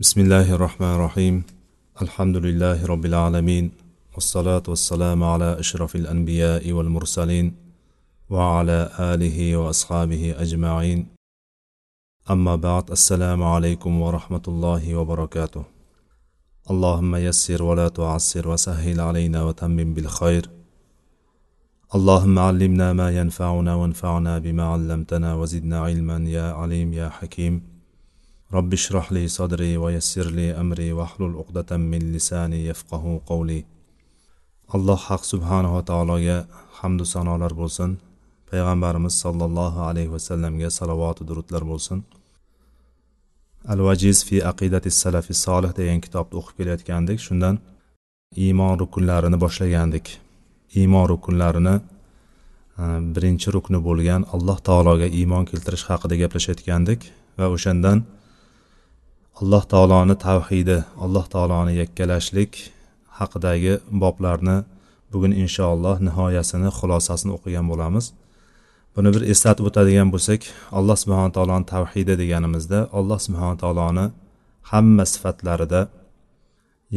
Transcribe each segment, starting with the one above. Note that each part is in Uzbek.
بسم الله الرحمن الرحيم الحمد لله رب العالمين والصلاة والسلام على أشرف الأنبياء والمرسلين وعلى آله وأصحابه أجمعين أما بعد السلام عليكم ورحمة الله وبركاته اللهم يسر ولا تعسر وسهل علينا وتمم بالخير اللهم علمنا ما ينفعنا وانفعنا بما علمتنا وزدنا علما يا عليم يا حكيم رب اشرح لي صدري ويسر لي أمري واحلل عقدة من لساني يفقه قولي alloh haq subhanava taologa hamdu sanolar bo'lsin payg'ambarimiz sollallohu alayhi vasallamga salovatu durudlar bo'lsin al vajiz fi aqidati salafi solih degan kitobni o'qib kelayotgandik shundan iymon rukunlarini boshlagandik iymon rukunlarini birinchi rukni bo'lgan alloh taologa iymon keltirish haqida gaplashayotgandik va o'shandan alloh taoloni tavhidi alloh taoloni yakkalashlik haqidagi boblarni bugun inshaalloh nihoyasini xulosasini o'qigan bo'lamiz. Buni bir eslatib o'tadigan bo'lsak alloh subhana taoloni tavhidi deganimizda alloh subhana taoloni hamma sifatlarida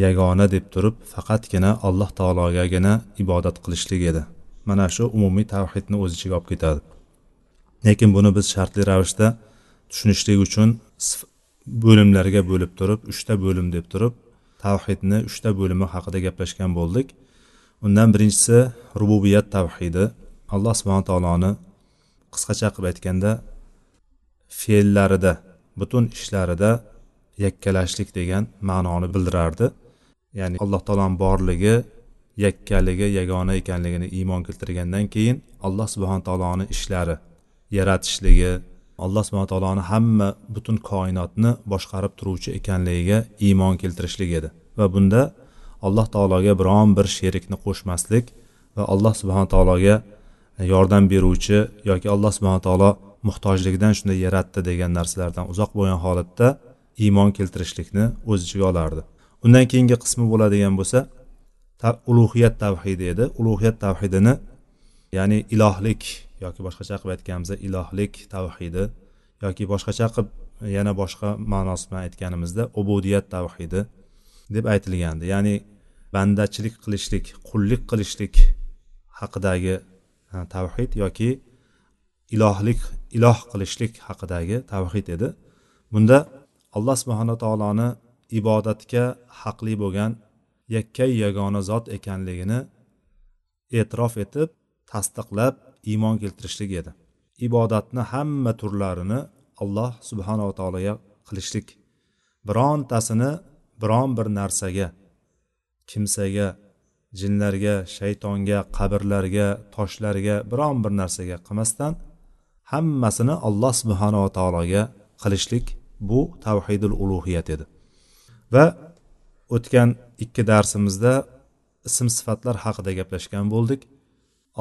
yagona deb turib faqatgina alloh taologagina ibodat qilishlik edi. Mana shu umumiy tavhidni o'z ichiga olib ketadi. Lekin buni biz shartli ravishda tushunishlik uchun bo'limlarga bo'lib turib uchta bo'lim deb turib tavhidni uchta bo'limi haqida gaplashgan bo'ldik. Undan birinchisi rububiyat tavhidi. Alloh subhana taoloni qisqacha qilib aytganda fe'llarida butun ishlarida yakkalashlik degan ma'noni bildirardi. Ya'ni alloh taoloni borligi yakkaligi yagona ekanligini iymon keltirgandan keyin alloh subhana taoloni ishlari yaratishligi alloh subhana taoloni hamma butun koinotni boshqarib turuvchi ekanligiga iymon keltirishlik edi. Va bunda alloh taologa biron bir sherikni qo'shmaslik va alloh subhana taologa yordam beruvchi yoki alloh subhana taolo muhtojligidan shunday yaratdi degan narsalardan uzoq bo'lgan holatda iymon keltirishlikni o'z ichiga olardi. Undan keyingi qismi bo'ladigan bo'lsa ulug'iyat tavhidi edi. Ulug'iyat tavhidini ya'ni ilohlik yoki boshqacha qilib aytganimizda ilohlik tavhidi yoki boshqacha qilib yana boshqa ma'nosi bilan aytganimizda ubudiyat tavhidi deb aytilgandi. Ya'ni bandachilik qilishlik qullik qilishlik haqidagi e, tavhid yoki ilohlik iloh qilishlik haqidagi tavhid edi. Bunda alloh subhana taoloni ibodatga haqli bo'lgan yakkay yagona zot ekanligini e'tirof etib tasdiqlab iymon keltirishlik edi. Ibodatni hamma turlarini alloh subhanava taologa qilishlik. Birontasini biron bir narsaga kimsaga jinlarga shaytonga qabrlarga toshlarga biron bir narsaga qilmasdan hammasini alloh subhanava taologa qilishlik bu tavhidul ulug'iyat edi. Va o'tgan ikki darsimizda ism sifatlar haqida gaplashgan bo'ldik.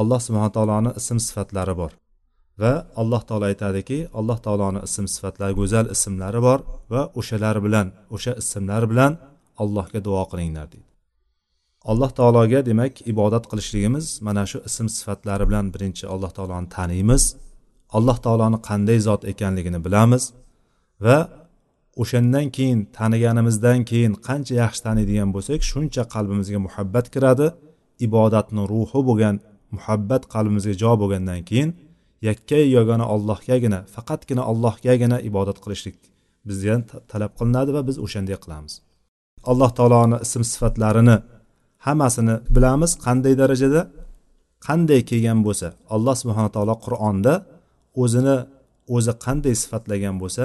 Alloh subhana taoloni ism sifatlari bor va alloh taolo aytadiki alloh taoloni ism sifatlari go'zal ismlari bor va o'shalar bilan o'sha ismlar bilan allohga duo qilinglar deydi. Alloh taologa demak ibodat qilishligimiz mana shu ism sifatlari bilan birinchi alloh taoloni taniymiz. Alloh taoloni qanday zot ekanligini bilamiz va o'shandan keyin taniganimizdan keyin qancha yaxshi taniydigan bo'lsak shuncha qalbimizga muhabbat kiradi ibodatni ruhi bo'lgan muhabbat qalbimizga jo bo'lgandan keyin yakkai yagona allohgagina faqatgina allohgagina ibodat qilishlik bizdan talab qilinadi va biz o'shanday qilamiz. Alloh taoloni ism sifatlarini hammasini bilamiz qanday darajada qanday kelgan bo'lsa. Alloh subhana taolo qur'onda o'zini o'zi qanday sifatlagan bo'lsa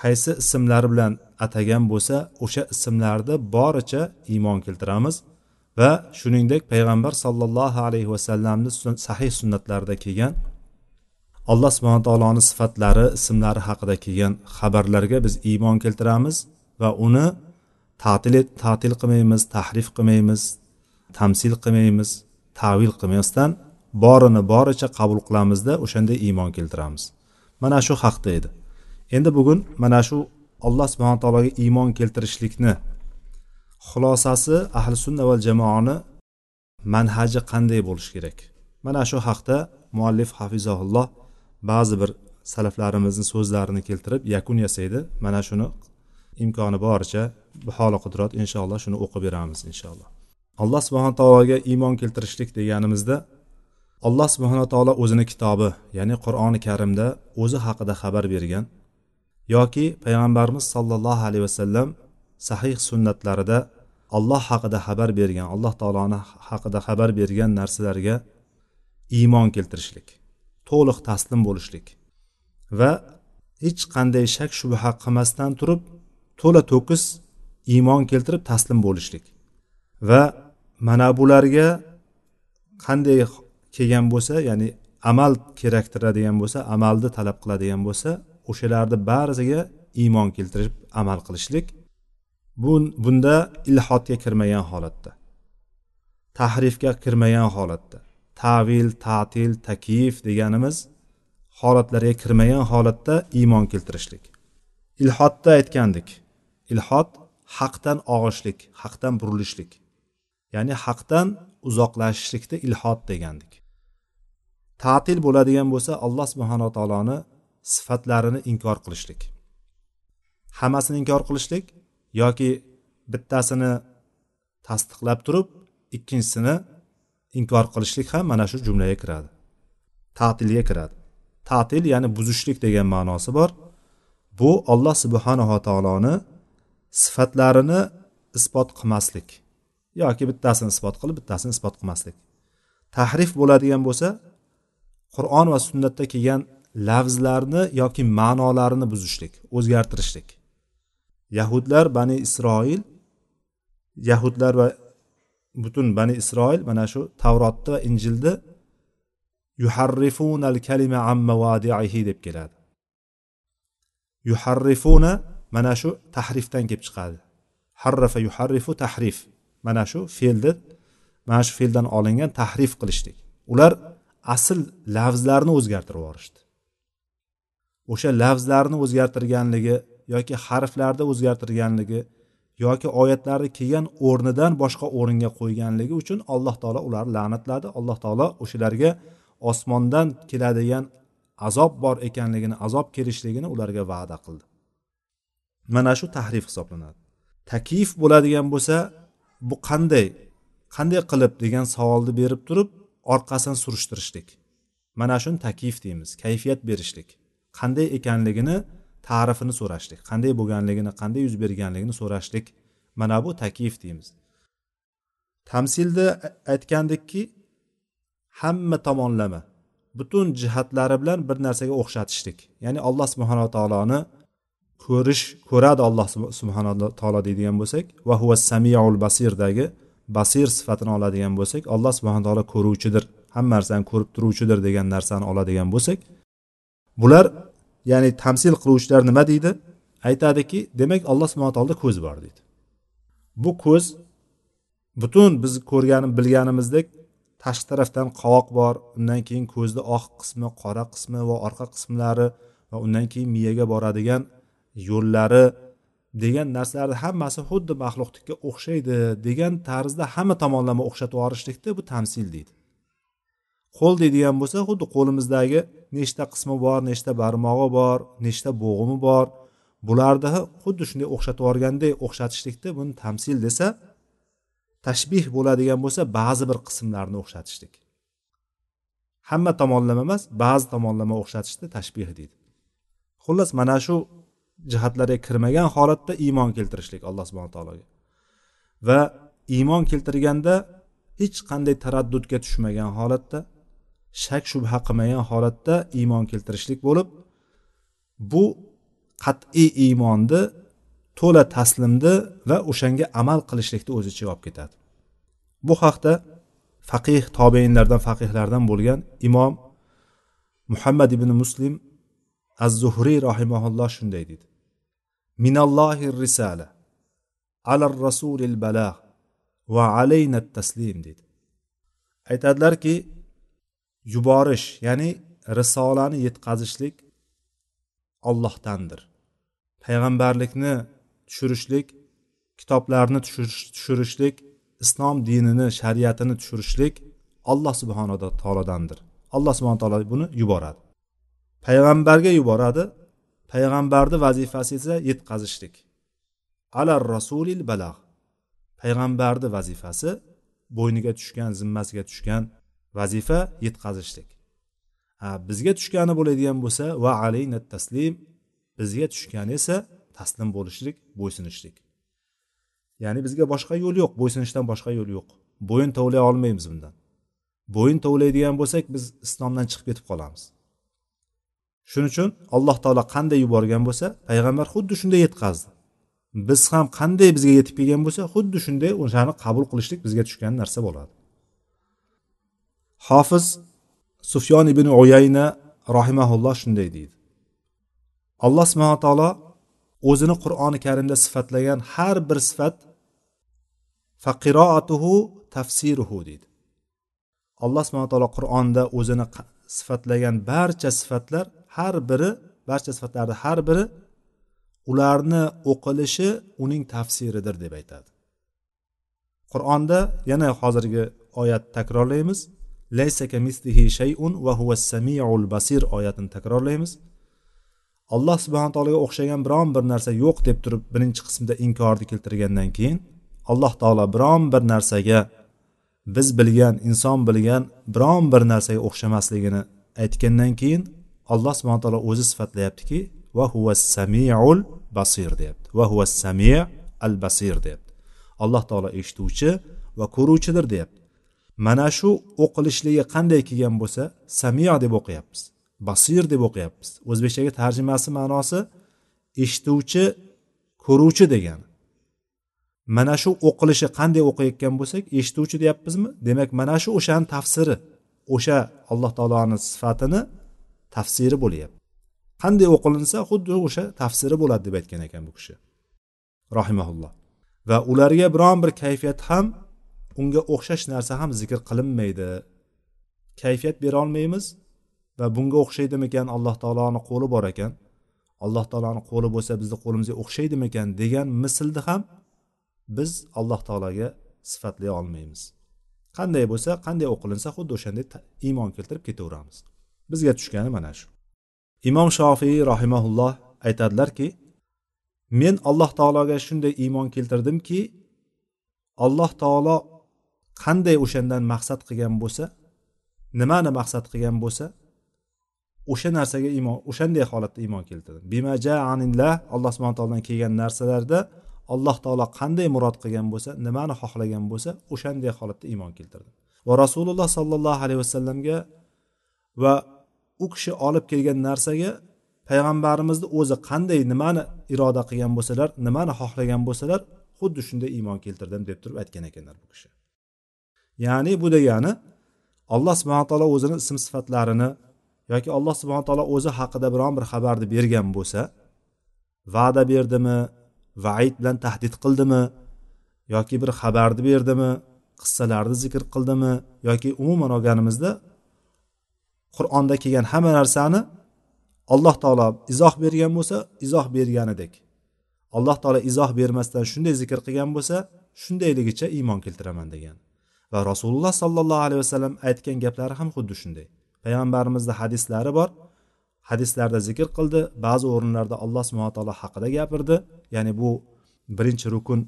qaysi ismlari bilan atagan bo'lsa o'sha ismlarni boricha iymon keltiramiz. Va shuningdek payg'ambar sollallohu alayhi vasallamni sahih sunnatlarida kelgan alloh subhana taoloni sifatlari ismlari haqida kelgan xabarlarga biz iymon keltiramiz va uni ta'til ta'til qilmaymiz tahrif qilmaymiz tamsil qilmaymiz tavil qilmasdan borini boricha qabul qilamizda o'shanda iymon keltiramiz. Mana shu haqda edi. Endi bugun mana shu alloh subhana taologa iymon keltirishlikni xulosasi ahli sunna val jamoani manhaji qanday bo'lishi kerak? Mana shu haqda muallif hafizahulloh ba'zi bir salaflarimizni so'zlarini keltirib yakun yasaydi. Mana shuni imkoni boricha baholi qudrat inshaalloh shuni o'qib beramiz inshaalloh. Alloh subhana taologa iymon keltirishlik deganimizda alloh subhana taolo o'zini kitobi ya'ni qur'oni karimda o'zi haqida xabar bergan yoki payg'ambarimiz sollallohu alayhi vasallam sahih sunnatlarida alloh haqida xabar bergan alloh taoloni haqida xabar bergan narsalarga iymon keltirishlik to'liq taslim bo'lishlik va hech qanday shak shubha qilmasdan turib to'la to'kis iymon keltirib taslim bo'lishlik va mana bularga qanday kelgan bo'lsa ya'ni amal keraktiradigan bo'lsa amalni talab qiladigan bo'lsa o'shalarni barisiga iymon keltirib amal qilishlik bu bunda ilhotga kirmagan holatda. Tahrifga kirmagan holatda. Tavil ta'til takyif deganimiz holatlarga kirmagan holatda iymon keltirishlik. Ilhotda aytgandik. Ilhot haqdan og'ishlik haqdan burilishlik. Ya'ni haqdan uzoqlashishlikni ilhot degandik. Ta'til bo'ladigan bo'lsa alloh subhanaa taoloni sifatlarini inkor qilishlik. Hammasini inkor qilishlik yoki bittasini tasdiqlab turib ikkinchisini inkor qilishlik ham mana shu jumlaga kiradi. Ta'tilga kiradi. Ta'til ya'ni buzishlik degan ma'nosi bor. Bu olloh subhanava taoloni sifatlarini isbot qilmaslik yoki bittasini isbot qilib bittasini isbot qilmaslik. Tahrif bo'ladigan bo'lsa qur'on va sunnatda kelgan lafzlarni yoki ma'nolarini buzishlik o'zgartirishlik. Yahudlar bani isroil yahudlar va butun bani isroil mana shu tavrotda va injilda yuharrifunal kalima amma vadiihi deb keladi. Yuharrifuna mana shu tahrifdan kelib chiqadi. Harrafa yuharrifu tahrif mana shu fe'lni mana shu fe'ldan olingan tahrif qilishlik. Ular asl lafzlarni o'zgartirib yuborishdi. O'sha lafzlarni o'zgartirganligi yoki harflarni o'zgartirganligi yoki oyatlarni kelgan o'rnidan boshqa o'ringa qo'yganligi uchun alloh taolo ularni la'natladi. Alloh taolo o'shalarga osmondan keladigan azob bor ekanligini azob kelishligini ularga va'da qildi. Mana shu tahrif hisoblanadi. Taklif bo'ladigan bo'lsa bu qanday qanday qilib degan savolni berib turib orqasini surishtirishlik. Mana shuni taklif deymiz kayfiyat berishlik. Qanday ekanligini ta'rifini so'rashlik qanday bo'lganligini qanday yuz berganligini so'rashlik. Mana bu taklif deymiz. Tamsilda aytgandikki hamma tomonlama butun jihatlari bilan bir narsaga o'xshatishlik. Ya'ni alloh subhanaa taoloni ko'rish ko'radi alloh subhanaa taolo deydigan bo'lsak va huva samiul basirdagi basir sifatini oladigan bo'lsak alloh subhana taolo ko'ruvchidir. Hamma narsani ko'rib turuvchidir degan narsani oladigan bo'lsak bular ya'ni tamsil qiluvchilar nima deydi? Aytadiki demak alloh subhana taoloda ko'z bor deydi. Bu ko'z butun biz ko'rganim bilganimizdek tashqi tarafdan qovoq bor undan keyin ko'zni oq qismi qora qismi va orqa qismlari va undan keyin miyaga boradigan yo'llari degan narsalarni hammasi xuddi maxluqniki o'xshaydi degan tarzda hamma tomonlama o'xshatib yuborishlikda bu tamsil deydi. Qo'l deydigan bo'lsa xuddi qo'limizdagi nechta qismi bor nechta barmog'i bor nechta bo'g'imi bor. Bularni xuddi shunday o'xshatib yuborganday o'xshatishlikda buni tamsil desa tashbih bo'ladigan bo'lsa ba'zi bir qismlarni o'xshatishlik. Hamma tomonlama emas ba'zi tomonlama o'xshatishni tashbih deydi. Xullas mana shu jihatlarga kirmagan holatda iymon keltirishlik alloh subhana taologa. Va iymon keltirganda hech qanday taraddudga tushmagan holatda shak shubha qilmagan holatda iymon keltirishlik bo'lib bu qat'iy iymonni to'la taslimni va o'shanga amal qilishlikni o'z ichiga olib ketadi. Bu haqda faqih tobeinlardan faqihlardan bo'lgan imom muhammad ibn muslim az zuhriy rahimaulloh shunday deydi. Minallohi risala alar rasulil balag va alayna taslim deydi. Aytadilarki yuborish ya'ni risolani yetkazishlik ollohdandir payg'ambarlikni tushirishlik kitoblarni tushirishlik islom dinini shariatini tushirishlik alloh subhana taolodandir. Alloh subhana taolo buni yuboradi. Payg'ambarga yuboradi payg'ambarni vazifasi esa yetkazishlik alar rasulil balagh. Payg'ambarni vazifasi bo'yniga tushgan zimmasiga tushgan vazifa yetkazishlik. Bizga tushgani bo'ladigan bo'lsa va alayna taslim bizga tushgani esa taslim bo'lishlik bo'ysunishlik. Ya'ni bizga boshqa yo'l yo'q bo'ysunishdan boshqa yo'l yo'q. Bo'yin tovlay olmaymiz bundan. Bo'yin tovlaydigan bo'lsak biz islomdan chiqib ketib qolamiz. Shuning uchun alloh taolo qanday yuborgan bo'lsa payg'ambar xuddi shunday yetkazdi. Biz ham qanday bizga yetib kelgan bo'lsa xuddi shunday o'shani qabul qilishlik bizga tushgan narsa bo'ladi. Hofiz sufyon ibn uyayna rahimaulloh shunday deydi. Alloh subhanaa taolo o'zini qur'oni karimda sifatlagan har bir sifat faqiroatuhu tafsiruhu deydi. Alloh subhana taolo qur'onda o'zini sifatlagan barcha sifatlar har biri barcha sifatlarni har biri ularni o'qilishi uning tafsiridir deb aytadi. Qur'onda yana hozirgi oyat takrorlaymiz. Laysa kamislihi shay'un va huva samiul basir oyatini takrorlaymiz. Alloh subhana taologa o'xshagan biron bir narsa yo'q deb turib birinchi qismda inkorni keltirgandan keyin alloh taolo biron bir narsaga biz bilgan inson bilgan biron bir narsaga o'xshamasligini aytgandan keyin alloh subhana taolo o'zi sifatlayaptiki va huva samiul basir deyapti. Va huva sami al basir deyapti. Alloh taolo eshituvchi va ko'ruvchidir deyapti. Mana shu o'qilishligi qanday kelgan bo'lsa samio deb o'qiyapmiz basir deb o'qiyapmiz. O'zbekchaga tarjimasi ma'nosi eshituvchi ko'ruvchi degani mana shu o'qilishi qanday o'qiyotgan bo'lsak eshituvchi deyapmizmi? Demak mana shu o'shani tafsiri o'sha alloh taoloni sifatini tafsiri bo'lyapti. Qanday o'qilinsa xuddi o'sha tafsiri bo'ladi deb aytgan ekan bu kishi. Rahimaulloh va ularga biron bir kayfiyat ham unga o'xshash narsa ham zikr qilinmaydi. Kayfiyat berolmaymiz va bunga o'xshaydimikan alloh taoloni qo'li bor ekan. Alloh taoloni qo'li bo'lsa bizni qo'limizga o'xshaydimikan degan mislni ham biz alloh taologa sifatlay olmaymiz. Qanday bo'lsa qanday o'qilinsa xuddi o'shanday iymon keltirib ketaveramiz. Bizga tushgani mana shu. Imom shofiy rahimaulloh aytadilarki men alloh taologa shunday iymon keltirdimki alloh taolo qanday o'shandan maqsad qilgan bo'lsa nimani maqsad qilgan bo'lsa o'sha narsaga iymon o'shanday holatda iymon keltirdim bimaja anillah alloh subhana taolodan kelgan narsalarda alloh taolo qanday murod qilgan bo'lsa nimani xohlagan bo'lsa o'shanday holatda iymon keltirdim va rasululloh sollallohu alayhi vasallamga va u kishi olib kelgan narsaga payg'ambarimizni o'zi qanday nimani iroda qilgan bo'lsalar nimani xohlagan bo'lsalar xuddi shunday iymon keltirdim deb turib aytgan ekanlar bu kishi. Ya'ni bu degani alloh subhana taolo o'zini ism sifatlarini yoki alloh subhana taolo o'zi haqida biron bir xabarni bergan bo'lsa va'da berdimi vaid bilan tahdid qildimi yoki bir xabarni berdimi qissalarni zikr qildimi yoki umuman olganimizda qur'onda kelgan hamma narsani alloh taolo izoh bergan bo'lsa izoh berganidek. Alloh taolo izoh bermasdan shunday zikr qilgan bo'lsa shundayligicha iymon keltiraman degan. Va rasululloh sollallohu alayhi vasallam aytgan gaplari ham xuddi shunday. Payg'ambarimizni hadislari bor. Hadislarda zikr qildi. Ba'zi o'rinlarda alloh subhana taolo haqida gapirdi. Ya'ni bu birinchi rukun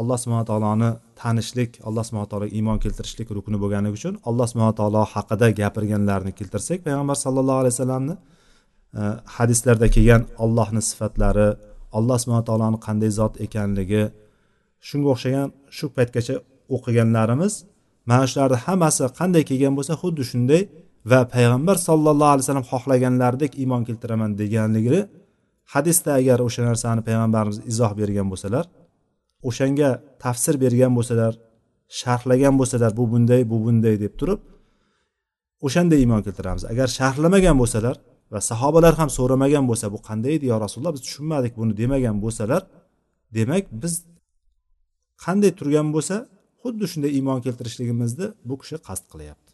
alloh subhana taoloni tanishlik alloh subhana taologa iymon keltirishlik rukuni bo'lganligi uchun alloh subhana taolo haqida gapirganlarni keltirsak payg'ambar sallallohu alayhi vasallamni e, hadislarda kelgan ollohni sifatlari alloh subhana taoloni qanday zot ekanligi shunga o'xshagan shu paytgacha o'qiganlarimiz mana shularni hammasi qanday kelgan bo'lsa xuddi shunday va payg'ambar sollallohu alayhi vasallam xohlaganlaridek iymon keltiraman deganligini hadisda agar o'sha narsani payg'ambarimiz izoh bergan bo'lsalar o'shanga tafsir bergan bo'lsalar sharhlagan bo'lsalar bu bunday bu bunday deb turib o'shanday iymon keltiramiz. Agar sharhlamagan bo'lsalar va sahobalar ham so'ramagan bo'lsa bu qanday edi yo rasululloh biz tushunmadik buni demagan bo'lsalar demak biz qanday turgan bo'lsa xuddi shunday iymon keltirishligimizni bu kishi qasd qilyapti.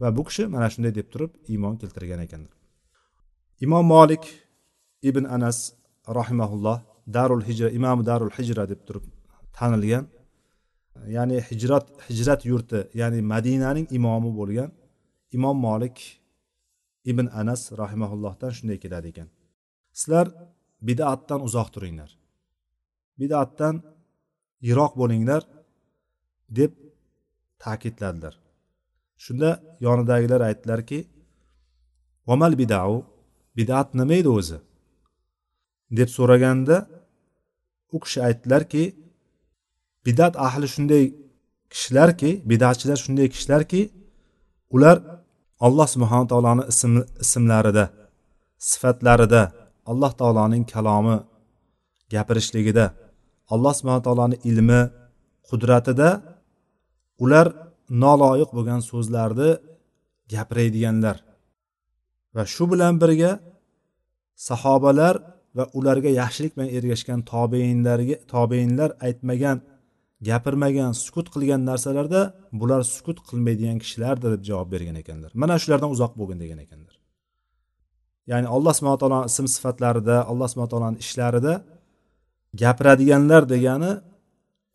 Va bu kishi mana shunday deb turib iymon keltirgan ekanlar imom molik ibn anas rahimaulloh darul hijra imomi darul hijra deb turib tanilgan ya'ni hijrat hijrat yurti ya'ni madinaning imomi bo'lgan imom molik ibn anas rahimaullohdan shunday keladi ekan. Sizlar bidatdan uzoq turinglar. Bidatdan yiroq bo'linglar. Deb ta'kidladilar. Shunda yonidagilar aytdilarki vamal bidau bidat nima edi o'zi? deb so'raganda u kishi aytdilarki bidat ahli shunday kishilarki bidatchilar shunday kishilarki ular alloh subhana taoloni ism ismlarida sifatlarida alloh taoloning kalomi gapirishligida alloh subhana taoloni ilmi qudratida ular noloyiq bo'lgan so'zlarni gapiradiganlar va shu bilan birga sahobalar va ularga yaxshilik bilan ergashgan tobeinlarga tobeinlar aytmagan gapirmagan sukut qilgan narsalarda bular sukut qilmaydigan kishilardir deb javob bergan ekanlar. Mana shulardan uzoq bo'lgin degan ekanlar. Ya'ni alloh subhana taolo ism sifatlarida alloh subhana taoloni ishlarida gapiradiganlar degani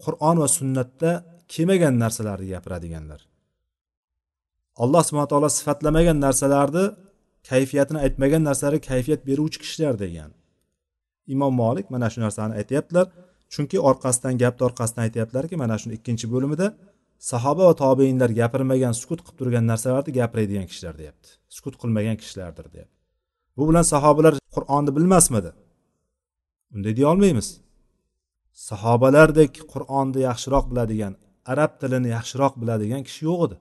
qur'on va sunnatda kelmagan narsalarni gapiradiganlar. Alloh subhana taolo sifatlamagan narsalarni kayfiyatini aytmagan narsalarga kayfiyat beruvchi kishilar degan. Imom molik mana shu narsani aytyaptilar. Chunki orqasidan gapni orqasidan aytyaptilarki mana shuni ikkinchi bo'limida sahoba va tobeinlar gapirmagan sukut qilib turgan narsalarni gapiradigan kishilar deyapti. Sukut qilmagan kishilardir deyapti. Bu bilan sahobalar qur'onni bilmasmidi? Unday deya olmaymiz. Sahobalardek qur'onni yaxshiroq biladigan arab tilini yaxshiroq biladigan kishi yo'q edi.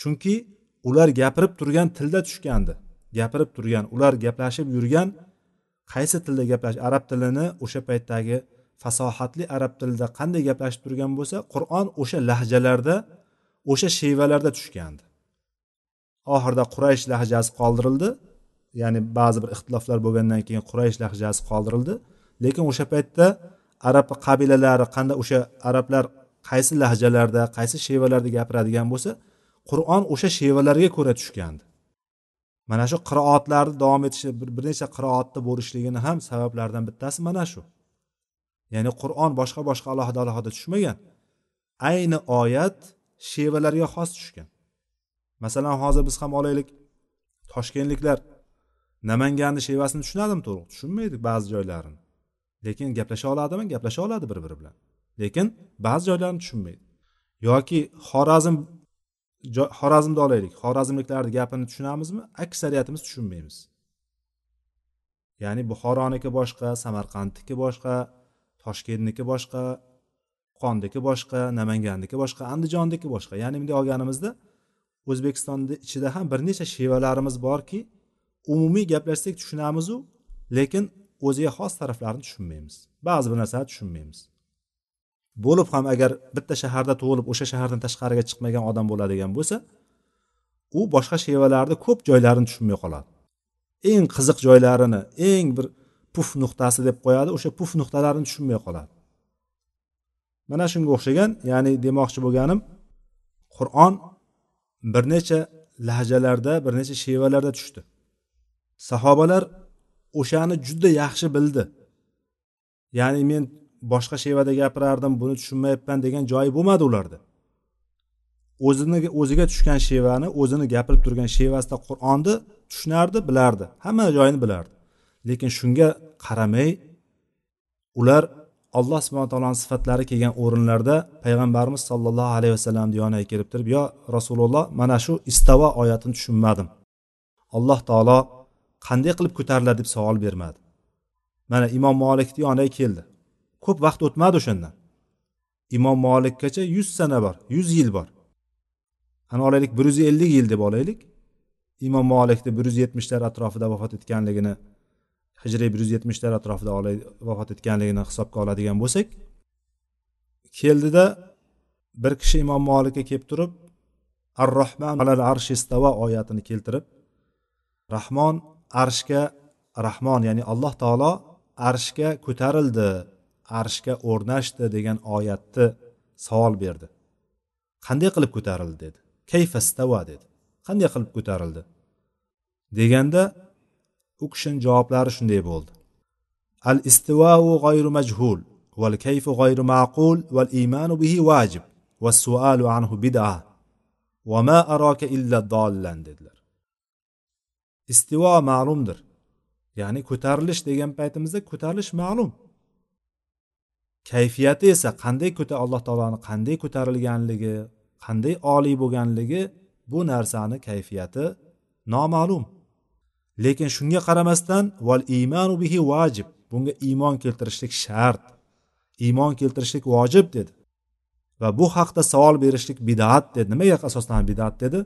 Chunki ular gapirib turgan tilda tushgandi. Gapirib turgan ular gaplashib yurgan qaysi tilda gaplash arab tilini o'sha paytdagi fasohatli arab tilida qanday gaplashib turgan bo'lsa qur'on o'sha lahjalarda o'sha shevalarda tushgandi. Oxirida quraysh lahjasi qoldirildi. Ya'ni ba'zi bir ixtiloflar bo'lgandan keyin quraysh lahjasi qoldirildi. Lekin o'sha paytda arab qabilalari qanday o'sha arablar qaysi lahjalarda qaysi shevalarda gapiradigan bo'lsa qur'on o'sha shevalarga ko'ra tushgandi. Mana shu qiroatlarni davom etishi bir necha qiroatni bo'lishligini ham sabablaridan bittasi mana shu. Ya'ni qur'on boshqa boshqa alohida alohida tushmagan. Ayni oyat shevalarga xos tushgan. Masalan hozir biz ham olaylik toshkentliklar namanganni shevasini tushunadimi to'liq? Tushunmaydi ba'zi joylarini. Lekin gaplasha oladimi? Gaplasha oladi bir biri bilan. Lekin ba'zi joylarni tushunmaydi. Yoki xorazm xorazmni olaylik xorazmliklarni gapini tushunamizmi? Aksariyatimiz tushunmaymiz. Ya'ni buxoroniki boshqa samarqandniki boshqa toshkentniki boshqa qo'qondiki boshqa namanganniki boshqa andijonniki boshqa. Ya'ni bunday olganimizda o'zbekistonni ichida ham bir necha shevalarimiz borki umumiy gaplashsak tushunamizu lekin o'ziga xos taraflarini tushunmaymiz. Ba'zi bir narsalarni tushunmaymiz. Bo'lib ham agar bitta shaharda tug'ilib o'sha shahardan tashqariga chiqmagan odam bo'ladigan bo'lsa u boshqa shevalarni ko'p joylarini tushunmay qoladi. Eng qiziq joylarini eng bir puf nuqtasi deb qo'yadi o'sha puf nuqtalarini tushunmay qoladi. Mana shunga o'xshagan ya'ni demoqchi bo'lganim qur'on bir necha lahjalarda bir necha shevalarda tushdi. Sahobalar o'shani juda yaxshi bildi. Ya'ni men boshqa shevada gapirardim buni tushunmayapman degan joyi bo'lmadi ularda. O'zini o'ziga tushgan shevani o'zini gapirib turgan shevasida qur'onni tushunardi bilardi. Hamma joyini bilardi. Lekin shunga qaramay ular alloh subhana taoloni sifatlari kelgan o'rinlarda payg'ambarimiz sollallohu alayhi vasallamni yoniga kelib turib yo rasululloh mana shu istavo oyatini tushunmadim. Alloh taolo qanday qilib ko'tariladi? deb savol bermadi. Mana imom molikni yoniga keldi. Ko'p vaqt o'tmadi o'shandan. Imom molikkacha yuz sana bor yuz yil bor. Ana olaylik bir yuz ellik yil deb olaylik. Imom molikni bir yuz yetmishlar atrofida vafot etganligini hijriy bir yuz yetmishlar atrofida vafot etganligini hisobga oladigan bo'lsak keldida bir kishi imom molikka kelib turib ar rohman alal arshi istava oyatini keltirib rahmon arshga rahmon ya'ni alloh taolo arshga ko'tarildi. Arshga o'rnashdi degan oyatni savol berdi. Qanday qilib ko'tarildi? dedi. Kayfastava dedi. Qanday qilib ko'tarildi? deganda u kishini javoblari shunday bo'ldi. Al istivau g'ayru majhul val kayfu g'ayru ma'qul val imanu bihi vajib va sualu anhu bid'a va ma araka illa dollan dedilar. Istivo ma'lumdir ya'ni ko'tarilish degan paytimizda ko'tarilish ma'lum. Kayfiyati esa qanday ko'ta alloh taoloni qanday ko'tarilganligi qanday oliy bo'lganligi bu narsani kayfiyati noma'lum. Lekin shunga qaramasdan val imanu bihi vajib bunga iymon keltirishlik shart iymon keltirishlik vojib dedi. Va bu haqda savol berishlik bidat dedi. Nimaga asoslanib bidat dedi?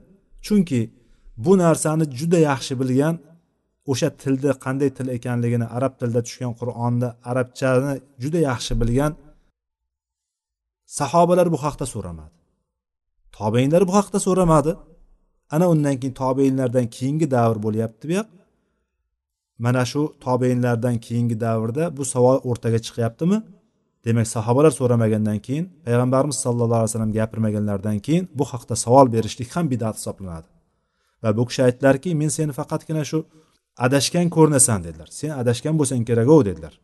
Chunki bu narsani juda yaxshi bilgan o'sha tilni qanday til ekanligini arab tilida tushgan qur'onni arabchani juda yaxshi bilgan sahobalar bu haqda so'ramadi. Tobeinlar bu haqda so'ramadi. Ana undan keyin tobeinlardan keyingi davr bo'lyapti bu yoq. Mana shu tobeinlardan keyingi davrda bu savol o'rtaga chiqyaptimi? Demak sahobalar so'ramagandan keyin payg'ambarimiz sallallohu alayhi vasallam gapirmaganlaridan keyin bu haqda savol berishlik ham bidat hisoblanadi. Va bu kishi aytdilarki men seni faqatgina shu adashgan ko'rinasan dedilar. Sen adashgan bo'lsang kerak dedilar.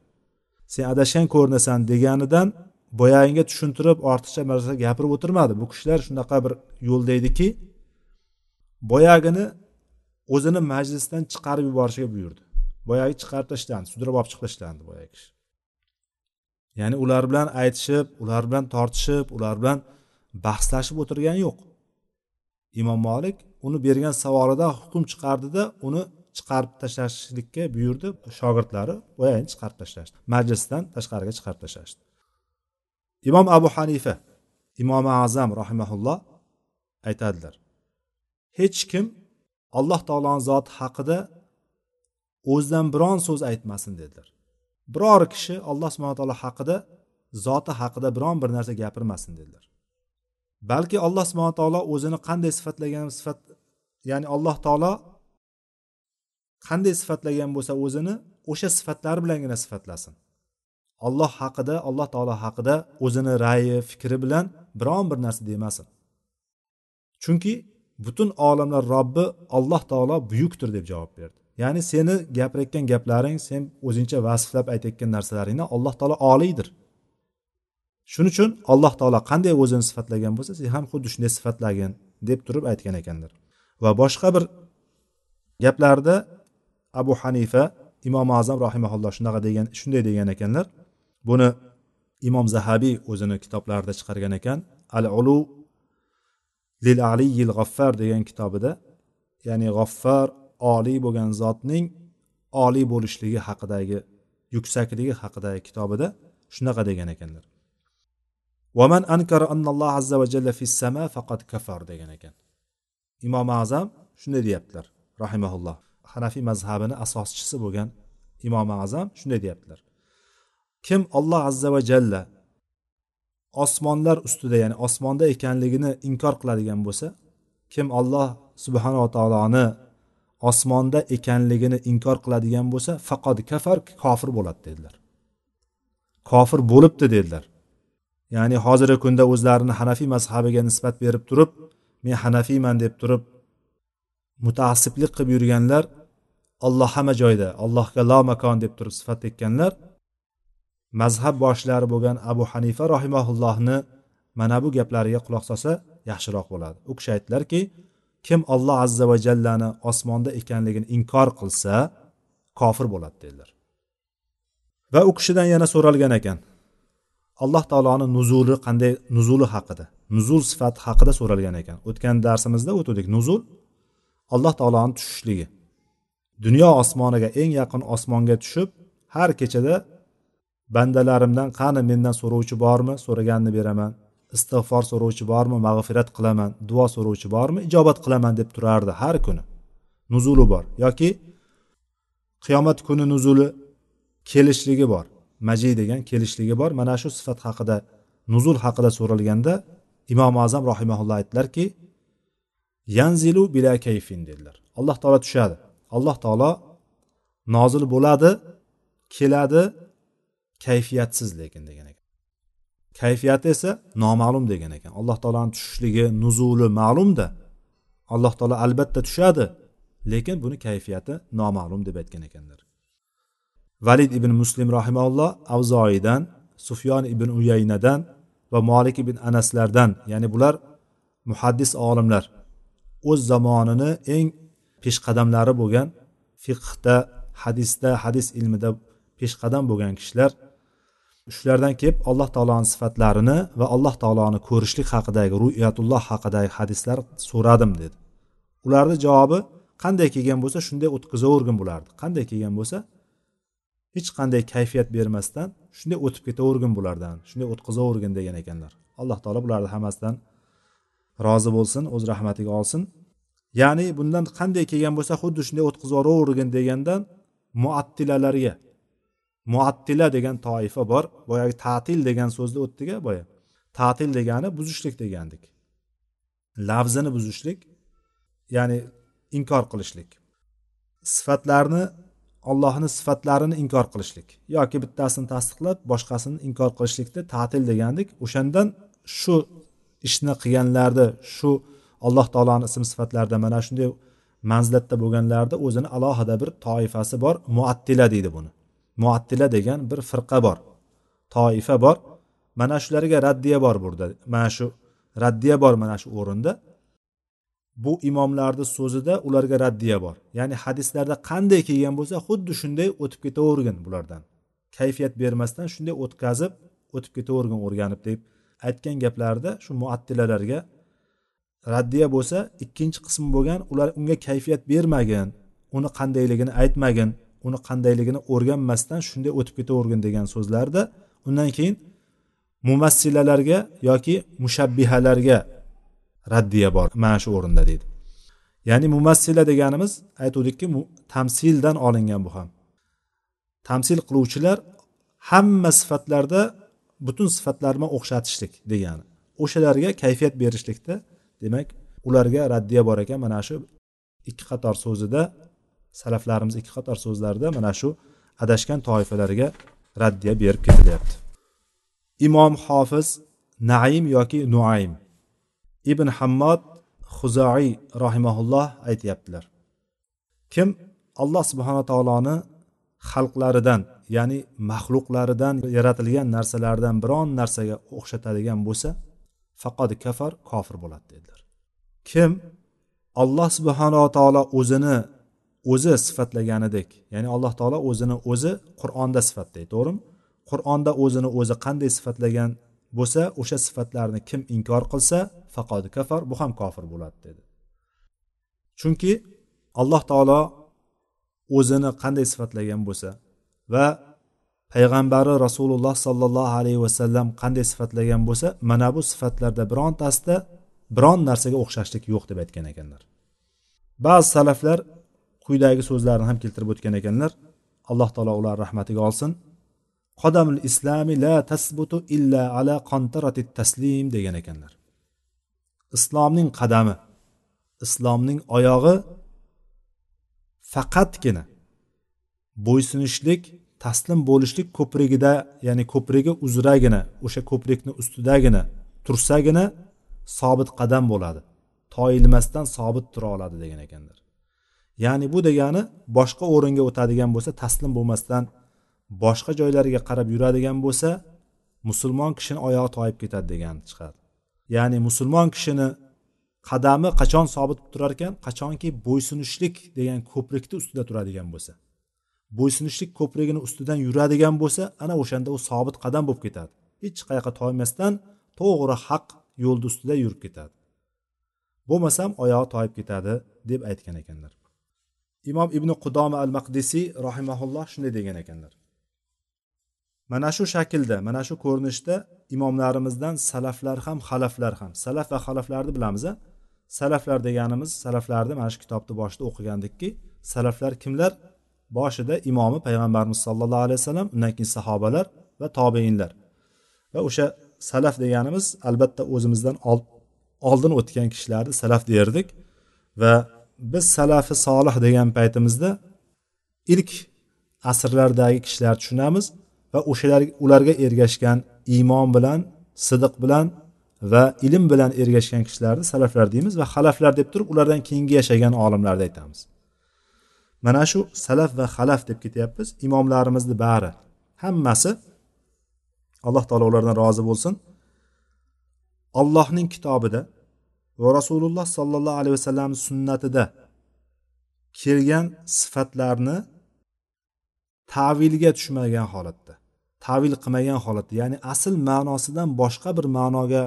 Sen adashgan ko'rinasan deganidan boyag'iga tushuntirib ortiqcha narsa gapirib o'tirmadi. Bu kishilar shunaqa bir yo'lda ediki boyagini o'zini majlisdan chiqarib yuborishga buyurdi. Boyagi chiqarib tashlandi sudrab olib chiqib tashlandi boyagi kishi. Ya'ni ular bilan aytishib ular bilan tortishib ular bilan bahslashib o'tirgani yo'q. Imom molik uni bergan savolida hukm chiqardida uni chiqarib tashlashlikka buyurdi. Shogirdlari boyagini chiqarib tashlashdi. Majlisdan tashqariga chiqarib tashlashdi. Imom abu hanifa imom azam rahimaulloh aytadilar hech kim alloh taoloni zoti haqida o'zidan biron so'z aytmasin dedilar. Biror kishi alloh subhana taolo haqida zoti haqida biron bir narsa gapirmasin dedilar. Balki alloh subhana taolo o'zini qanday sifatlagan sifat ya'ni alloh taolo qanday sifatlagan bo'lsa o'zini o'sha sifatlari bilangina sifatlasin. Alloh haqida alloh taolo haqida o'zini ra'yi fikri bilan biron bir narsa demasin. Chunki butun olamlar robbi alloh taolo buyukdir deb javob berdi. Ya'ni seni gapirayotgan gaplaring sen o'zingcha vasflab aytayotgan narsalaringni alloh taolo oliydir. Shuning uchun alloh taolo qanday o'zini sifatlagan bo'lsa sen ham xuddi shunday sifatlagin deb turib aytgan ekanlar va boshqa bir gaplarda abu hanifa imom azam rahimaulloh shunaqa degan shunday degan ekanlar. Buni imom zahabiy o'zini kitoblarida chiqargan ekan. Al ulu lil aliyil g'affar degan kitobida ya'ni g'affar oliy bo'lgan zotning oliy bo'lishligi haqidagi yuksakligi haqidagi kitobida shunaqa degan ekanlar. Vaman ankara annalloh azza va jalla fis sama faqat kafar degan ekan. Imom azam shunday deyaptilar rahimaulloh hanafiy mazhabini asoschisi bo'lgan imom azam shunday deyaptilar. Kim olloh azza va jalla osmonlar ustida ya'ni osmonda ekanligini inkor qiladigan bo'lsa kim olloh subhanava taoloni osmonda ekanligini inkor qiladigan bo'lsa faqat kafar kofir bo'ladi dedilar. Kofir bo'libdi dedilar. Ya'ni hozirgi kunda o'zlarini hanafiy mazhabiga nisbat berib turib men hanafiyman deb turib mutaassiblik qilib yurganlar olloh hamma joyda allohga la makon deb turib sifat tekkanlar mazhab boshlari bo'lgan abu hanifa rohimaullohni mana bu gaplariga quloq solsa yaxshiroq bo'ladi. U kishi aytdilarki kim olloh azza va jallani osmonda ekanligini inkor qilsa kofir bo'ladi dedilar. Va u kishidan yana so'ralgan ekan alloh taoloni nuzuli qanday nuzuli haqida nuzul sifati haqida so'ralgan ekan. O'tgan darsimizda o'tuvdik nuzul alloh taoloni tushishligi. Dunyo osmoniga eng yaqin osmonga tushib har kechada bandalarimdan qani mendan so'rovchi bormi so'raganini beraman. Istig'for so'rovchi bormi mag'firat qilaman duo so'rovchi bormi ijobat qilaman deb turardi har kuni. Nuzuli bor yoki qiyomat kuni nuzuli kelishligi bor maji degan kelishligi bor. Mana shu sifat haqida nuzul haqida so'ralganda imom azam rahimaulloh aytdilarki yanzilu bila kayfin dedilar. Alloh taolo tushadi. Alloh taolo nozil bo'ladi keladi kayfiyatsiz lekin degan ekan. Kayfiyati esa noma'lum degan ekan. Alloh taoloni tushishligi nuzuli ma'lumda alloh taolo albatta tushadi lekin buni kayfiyati noma'lum deb aytgan ekanlar. Valid ibn muslim rahimaulloh avzoidan sufyon ibn uyaynadan va molik ibn anaslardan ya'ni bular muhaddis olimlar o'z zamonini eng peshqadamlari bo'lgan fiqhda hadisda hadis ilmida peshqadam bo'lgan kishilar shulardan kelib alloh taoloni sifatlarini va alloh taoloni ko'rishlik haqidagi ru'yatulloh haqidagi hadislar so'radim dedi. Ularni javobi qanday kelgan bo'lsa shunday o'tkazavergin bo'lardi. Qanday kelgan bo'lsa hech qanday kayfiyat bermasdan shunday o'tib ketavergin bulardan shunday o'tkazavergin degan ekanlar. Alloh taolo bularni hammasidan rozi bo'lsin o'z rahmatiga olsin. Ya'ni bundan qanday kelgan bo'lsa xuddi shunday o'tkazib yuboravergin degandan muattilalarga muattila degan toifa bor boyagi ta'til degan so'zni o'tdiga boya. Ta'til degani buzishlik degandik. Lafzini buzishlik ya'ni inkor qilishlik. Sifatlarni ollohni sifatlarini inkor qilishlik. Yoki bittasini tasdiqlab boshqasini inkor qilishlikni ta'til degandik. O'shandan shu ishni qilganlarni shu alloh taoloni ism sifatlarida mana shunday manzilatda bo'lganlarni o'zini alohida bir toifasi bor. Muattila deydi buni. Muattila degan bir firqa bor. Toifa bor. Mana shularga raddiya bor burada. Mana shu raddiya bor mana shu o'rinda. Bu imomlarni so'zida ularga raddiya bor. Ya'ni hadislarda qanday kelgan bo'lsa xuddi shunday o'tib ketavergin bulardan. Kayfiyat bermasdan shunday o'tkazib o'tib ketavergin o'rganib deb aytgan gaplarida shu muattilalarga raddiya bo'lsa ikkinchi qismi bo'lgan ular unga kayfiyat bermagin uni qandayligini aytmagin uni qandayligini o'rganmasdan shunday o'tib ketavergin degan so'zlarda undan keyin mumassilalarga yoki mushabbihalarga raddiya bor mana shu o'rinda deydi. Ya'ni mumassila deganimiz aytuvdikki tamsildan olingan bu ham. Tamsil qiluvchilar hamma sifatlarda butun sifatlarni o'xshatishlik degani o'shalarga kayfiyat berishlikda demak ularga raddiya bor ekan. Mana shu ikki qator so'zida salaflarimiz ikki qator so'zlarida mana shu adashgan toifalarga raddiya berib ketilyapti. Imom hofiz naim yoki nuaym ibn hammod huzoiy rahimaulloh aytyaptilar. Kim alloh subhana taoloni xalqlaridan ya'ni maxluqlaridan yaratilgan narsalardan biron narsaga o'xshatadigan bo'lsa faqat kafar kofir bo'ladi dedilar. Kim alloh subhanava taolo o'zini o'zi sifatlaganidek ya'ni alloh taolo o'zini o'zi qur'onda sifatlaydi to'g'rimi? Qur'onda o'zini o'zi qanday sifatlagan bo'lsa o'sha sifatlarni kim inkor qilsa faqod kafar bu ham kofir bo'ladi dedi. Chunki alloh taolo o'zini qanday sifatlagan bo'lsa va payg'ambari rasululloh sollallohu alayhi vasallam qanday sifatlagan bo'lsa mana bu sifatlarda birontasida biron narsaga o'xshashlik yo'q deb aytgan ekanlar. Ba'zi salaflar quyidagi so'zlarni ham keltirib o'tgan ekanlar. Alloh taolo ularni rahmatiga olsin. Qodamul islami la tasbutu illa ala qantarati taslim degan ekanlar. Islomning qadami islomning oyog'i faqatgina bo'ysunishlik taslim bo'lishlik ko'prigida ya'ni ko'prigi uzragina o'sha ko'prikni ustidagina tursagina sobit qadam bo'ladi. Toyilmasdan sobit tura oladi degan ekanlar. Ya'ni bu degani boshqa o'ringa o'tadigan bo'lsa taslim bo'lmasdan boshqa joylariga qarab yuradigan bo'lsa musulmon kishini oyog'i toyib ketadi degani chiqadi ya'ni musulmon kishini qadami qachon sobit turar ekan qachonki bo'ysunishlik degan ko'prikni ustida turadigan bo'lsa. Bo'ysunishlik ko'prigini ustidan yuradigan bo'lsa ana o'shanda u sobit qadam bo'lib ketadi. Hech qayoqqa toymasdan to'g'ri haq yo'lni ustida yurib ketadi. Bo'lmasam oyog'i toyib ketadi deb aytgan ekanlar. Imom ibn qudoma al maqdisiy rahimaulloh shunday degan ekanlar. Mana shu shaklda mana shu ko'rinishda imomlarimizdan salaflar ham xalaflar ham. Salaf va xalaflarni bilamiz a? Salaflar deganimiz salaflarni mana shu kitobni boshida o'qigandikki salaflar kimlar? Boshida imomi payg'ambarimiz sollallohu alayhi vasallam undan keyin sahobalar va tobeinlar. Va o'sha salaf deganimiz albatta o'zimizdan oldin o'tgan kishilarni salaf derdik va biz salafi solih degan paytimizda ilk asrlardagi kishilarni tushunamiz va o'shalar ularga ergashgan iymon bilan sidiq bilan va ilm bilan ergashgan kishilarni salaflar deymiz va xalaflar deb turib ulardan keyingi yashagan olimlarni aytamiz. Mana shu salaf va xalaf deb ketyapmiz. Imomlarimizni bari. Hammasi alloh taolo ulardan rozi bo'lsin. Allohning kitobida va rasululloh sollallohu alayhi vasallam sunnatida kelgan sifatlarni tavilga tushmagan holatda tavil qilmagan holatda ya'ni asl ma'nosidan boshqa bir ma'noga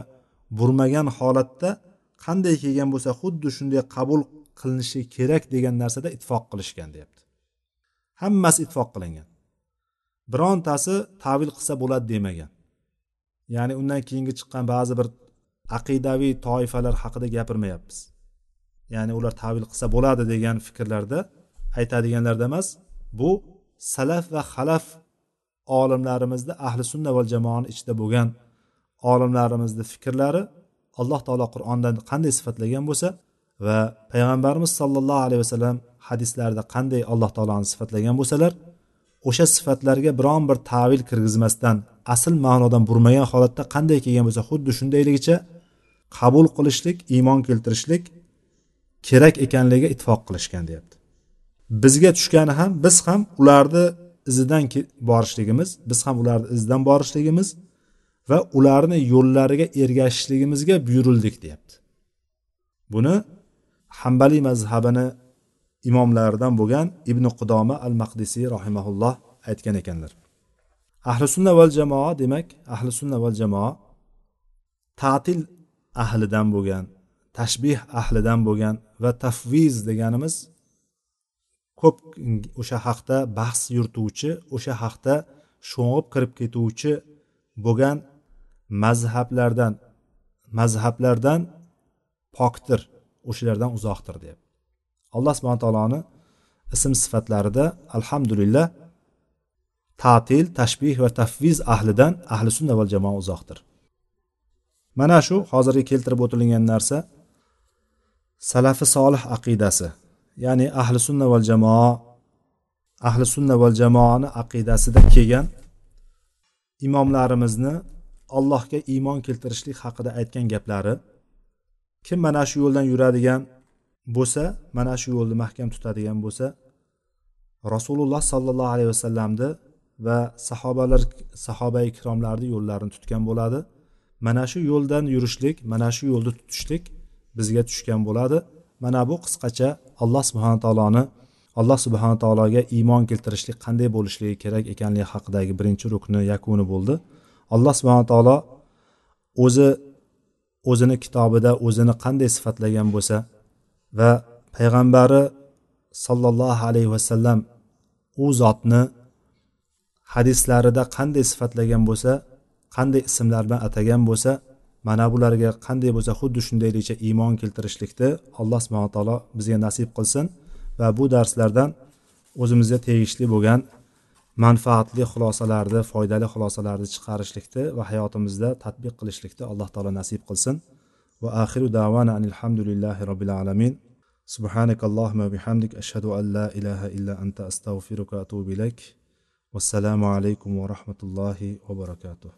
burmagan holatda qanday kelgan bo'lsa xuddi shunday qabul qilinishi kerak degan narsada ittifoq qilishgan deyapti. Hammasi ittifoq qilingan. Birontasi tavil qilsa bo'ladi demagan. Ya'ni undan keyingi chiqqan ba'zi bir aqidaviy toifalar haqida gapirmayapmiz. Ya'ni ular tavil qilsa bo'ladi degan fikrlarda aytadiganlarda emas bu salaf va xalaf olimlarimizni ahli sunna va jamoani ichida bo'lgan olimlarimizni fikrlari alloh taolo qur'onda qanday sifatlagan bo'lsa va payg'ambarimiz sollallohu alayhi vasallam hadislarida qanday alloh taoloni sifatlagan bo'lsalar o'sha sifatlarga biron bir tavil kirgizmasdan asl ma'nodan burmagan holatda qanday kelgan bo'lsa xuddi shundayligicha qabul qilishlik iymon keltirishlik kerak ekanligiga ittifoq qilishgan deyapti. Bizga tushgani ham biz ham ularni izidan borishligimiz biz ham ularni izidan borishligimiz va ularni yo'llariga ergashishligimizga buyurildik deyapti. Buni hambaliy mazhabini imomlaridan bo'lgan ibn qudoma al maqdisiy rahimaulloh aytgan ekanlar. Ahli sunna val jamoa demak ahli sunna val jamoa ta'til ahlidan bo'lgan tashbih ahlidan bo'lgan va tafviz deganimiz ko'p o'sha haqda bahs yurituvchi o'sha haqda sho'ng'ib kirib ketuvchi bo'lgan mazhablardan mazhablardan pokdir. O'shalardan uzoqdir deb. Alloh subhana taoloni ism sifatlarida alhamdulillah ta'til tashbih va tafviz ahlidan ahli sunna val jamoa uzoqdir. Mana shu hozirgi keltirib o'tilgan narsa salafi solih aqidasi ya'ni ahli sunna val jamoa ahli sunna val jamoani aqidasida kelgan imomlarimizni allohga iymon keltirishlik haqida aytgan gaplari kim mana shu yo'ldan yuradigan bo'lsa mana shu yo'lni mahkam tutadigan bo'lsa rasululloh sollallohu alayhi vasallamni va sahobalar sahoba ikromlarni yo'llarini tutgan bo'ladi. Mana shu yo'ldan yurishlik mana shu yo'lni tutishlik bizga tushgan bo'ladi. Mana bu qisqacha alloh subhana taoloni alloh subhana taologa iymon keltirishlik qanday bo'lishligi kerak ekanligi haqidagi birinchi rukni yakuni bo'ldi. Alloh subhana taolo o'zi o'zini kitobida o'zini qanday sifatlagan bo'lsa va payg'ambari sollallohu alayhi vasallam u zotni hadislarida qanday sifatlagan bo'lsa qanday ismlar bilan atagan bo'lsa mana bularga qanday bo'lsa xuddi shundayligicha iymon keltirishlikni alloh subhana taolo bizga nasib qilsin va bu darslardan o'zimizga tegishli bo'lgan manfaatli xulosalarni foydali xulosalarni chiqarishlikni va hayotimizda tadbiq qilishlikni alloh taolo nasib qilsin va axiru davana alhamdulillahi robbil alamin سبحانك اللهم وبحمدك أشهد أن لا إله إلا أنت أستغفرك وأتوب إليك والسلام عليكم ورحمة الله وبركاته